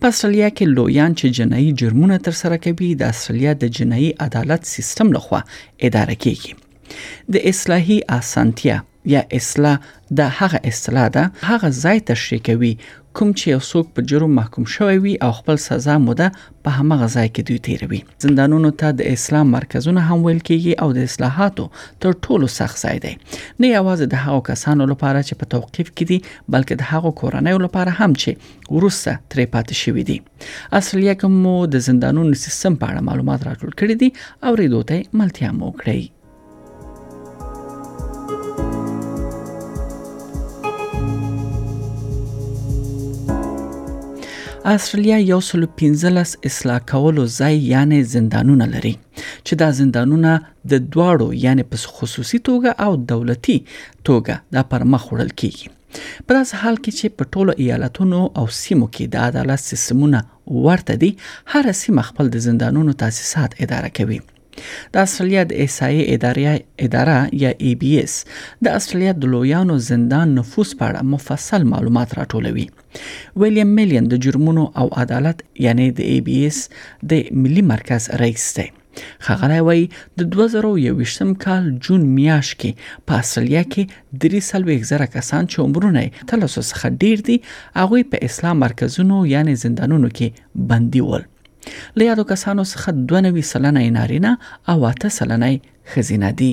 په استرالیا کې لویان چې جنایي جرمونه تر سره کوي د استرالیا د جنایي عدالت سیستم لخوا اداره کیږي د اصلاحي اسانتیا یا اصلاح د هغه اصطلاح ده هغه ځای تشریح کوي کوم چې یو څوک په جرم محکوم شوی وي او خپل سزا موده په همغه ځای کې دوی تیروي زندانونو ته د اسلام مرکزونه هم ویل کیږي او د اصلاحاتو تر ټولو سخت ځای دی نه یوازې د هغو کسانو لپاره چې په توقیف کې دي بلکې د هغو کورنۍ لپاره هم چې وروسته ترې پاتې شوې دي استرالیا کې مو د زندانونو سیستم په اړه معلومات راټول کړي دي او ریدو ته ملتیا مو کړئ استرالیا یو سل 15 اصلاح کولو ځای یعنی زندانونه لري چې دا زندانونه د دواړو یعنی په خصوصي توګه او دولتي توګه د پرمخ وړل کیږي په داسې حال کې چې په ټولو ایالتونو او سیمو کې د عدالت سیستمونه ورته دي هر سیمه خپل د زندانونو تاسیسات اداره کوي د استرالیا د احصایې اداره اداره یا ای بي اس د استرالیا د لویانو زندان نفوس په اړه مفصل معلومات راټولوي ویلیام میلیان د جرمونو او عدالت یعنی د ای بي اس د ملي مرکز رئیس دی ښاغلی وایي د دوه زره او یوویشتم کال جون میاشت کې په استرالیا کې درې څلوېښت زره کسان چې عمرونه یې اتلسو څخه ډیر دي هغوی په اسلام مرکزونو یعنې زندانونو کې بندي ول له یادو کسانو څخه دوه نوي سلنه یې نارینه او اته سلنه یې ښځینه دي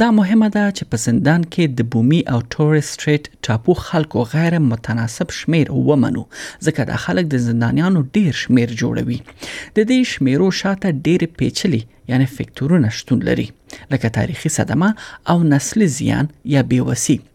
دا مهمه ده چې په زندان کې د بومي او ټورس سټریټ ټاپو خلکو غیر متناسب شمیر ومنو ځکه دا خلک د زندانیانو ډیر شمیر جوړوي د دې شمیرو شاته ډیر پیچلي یعنی فکتورونه شتون لري لکه تاریخي صدمه او نسلي زیان یا بیوسی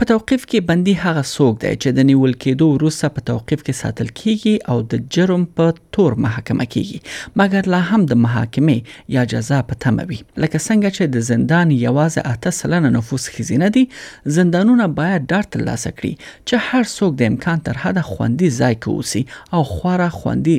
په توقيف کې بندي هغه څوک دی چې د نیول کېدو وروسته په توقيف کې ساتل کیږي او د جرم په تور محاکمه کیږي مګر لا هم د محاکمه یا جزا په تمه وي لکه څنګه چې د زندان یوازې اته سلنه نفوس خزینه دي زندانونه باید ډار ترلاسه کړي چې هر څوک د امکان تر حد خوندي ځای کې اوسي او خورا خوندي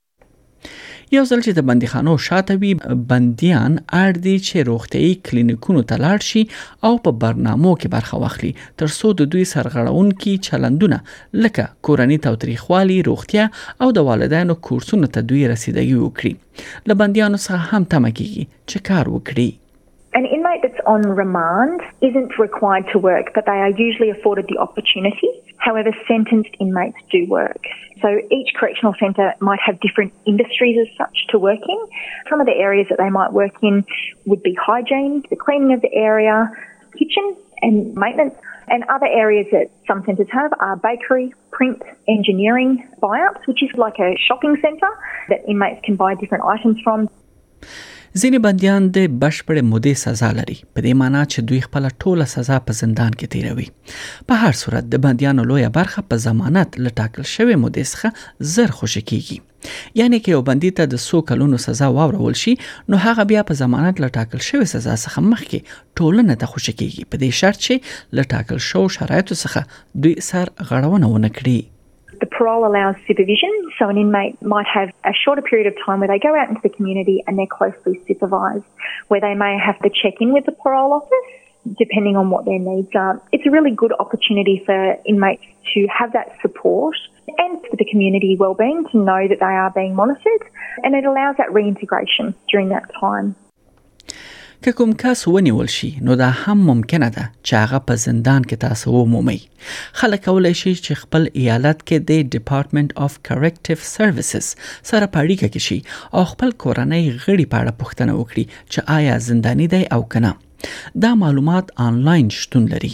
یو ځل چې د بندیخانو شاته وي بندیان اړ دي چې روغتيایي کلینیکونو ته لاړ شي او په برنامو کې برخه واخلي ترڅو د دوی سرغړونکي چلندونه لکه کورنی تاوتریخوالي روغتیا او د والدینو کورسونو ته دوی رسیدګي وکړي لبندیانو څخه هم تمه کیږي چې کار وکړي on remand isn't required to work, but they are usually afforded the opportunity. However, sentenced inmates do work. So each correctional centre might have different industries as such to work in. Some of the areas that they might work in would be hygiene, the cleaning of the area, kitchen and maintenance. And other areas that some centres have are bakery, print, engineering, buyups, which is like a shopping centre that inmates can buy different items from. ځینې بندیان د بشپړې مودې سزا لري په دې معنی چې دوی خپل ټوله سزا په زندان کې تیروي په هر صورت د بندیانو لویه برخه په ضمانت لټاکل شوی مودې څخه زر خوشی کیږي یعنی که یو بندي ته د سو کلونو سزا واورول شي نو هغه بیا په ضمانت لټاکل شوی سزا څخه مخکې ټولنه ته خوشی کیږي په دې شرط چې لټاکل شو شرایطو څخه دوی سر غړونه ونه کړي the parole allows supervision, so an inmate might have a shorter period of time where they go out into the community and they're closely supervised, where they may have to check in with the parole office depending on what their needs are. It's a really good opportunity for inmates to have that support and for the community wellbeing to know that they are being monitored and it allows that reintegration during that time. که کوم کس ونیول شي نو دا هم ممکنه ده چې هغه په زندان کې تاسو ومومي خلک کولای شي چې خپل ایالت کې د ډپارټمنټ اف کریکټیو سرویسز سره په اړیکه کې شي او خپل کورنۍ غړي په اړه پوښتنه وکړي چې آیا زندانی دی او کنه دا معلومات آنلاین شتون لري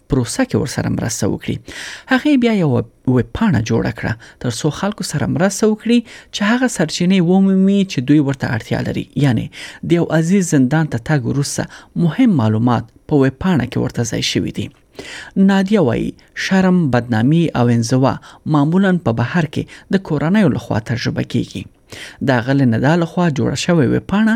پروسه کې ورسره مرسته وکړي هغه بیا یو ویب پاڼه جوړ کړه تر څو خلکو سره مرسته وکړي چې هغه سرچینې ومومي چې دوی ورته اړتیا لري یعنی د یو عزیز زندان ته تګ وروسته مهم معلومات په ویب پاڼه کې ورته ځای شوی دی نادیه وایي شرم بدنامي او انزوا معمولا په بهر کې د کورنۍ لخوا تجربه کیږي دا غل نه دا لخوا جوړه شوې ویب پاڼه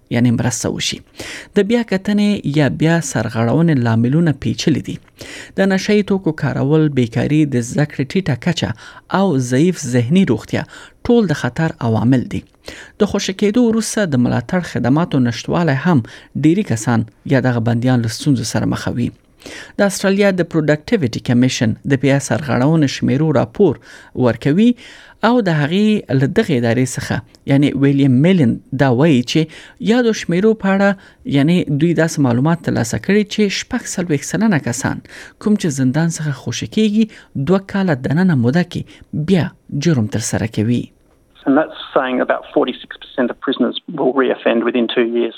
یعنی مرسته وشي د بیا کتنې یا بیا سرغړونې لاملونه پیچلي دي د نشي توکو کارول بیکاری د زده کړې ټیټه کچه او ضعیف ذهني روغتیا ټول د خطر عوامل دي د خوشی کېدو وروسته د ملاتړ خدماتو نشټواله هم ډیری کسان یا دغه بندیان له ستونزو سره مخوي د استرالیا د پروډکټیویټي کمیشن د بیا سرغړونو شمیرو راپور ورکوي او د هغې له دغه ادارې څخه یعنی ویلیام میلن دا وایي چې یادو شمیرو په اړه یعنی دوی داس معلومات ترلاسه کړي چې شپږ سلويک سلنه کسان کوم چې زندان څخه خوشی کیږي دوه کاله دننه موده کې بیا جرم تر سره کوي And that's saying about 46% of prisoners will reoffend within two years.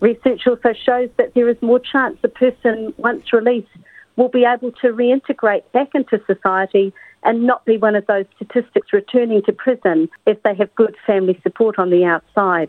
Research also shows that there is more chance a person once released will be able to reintegrate back into society and not be one of those statistics returning to prison if they have good family support on the outside.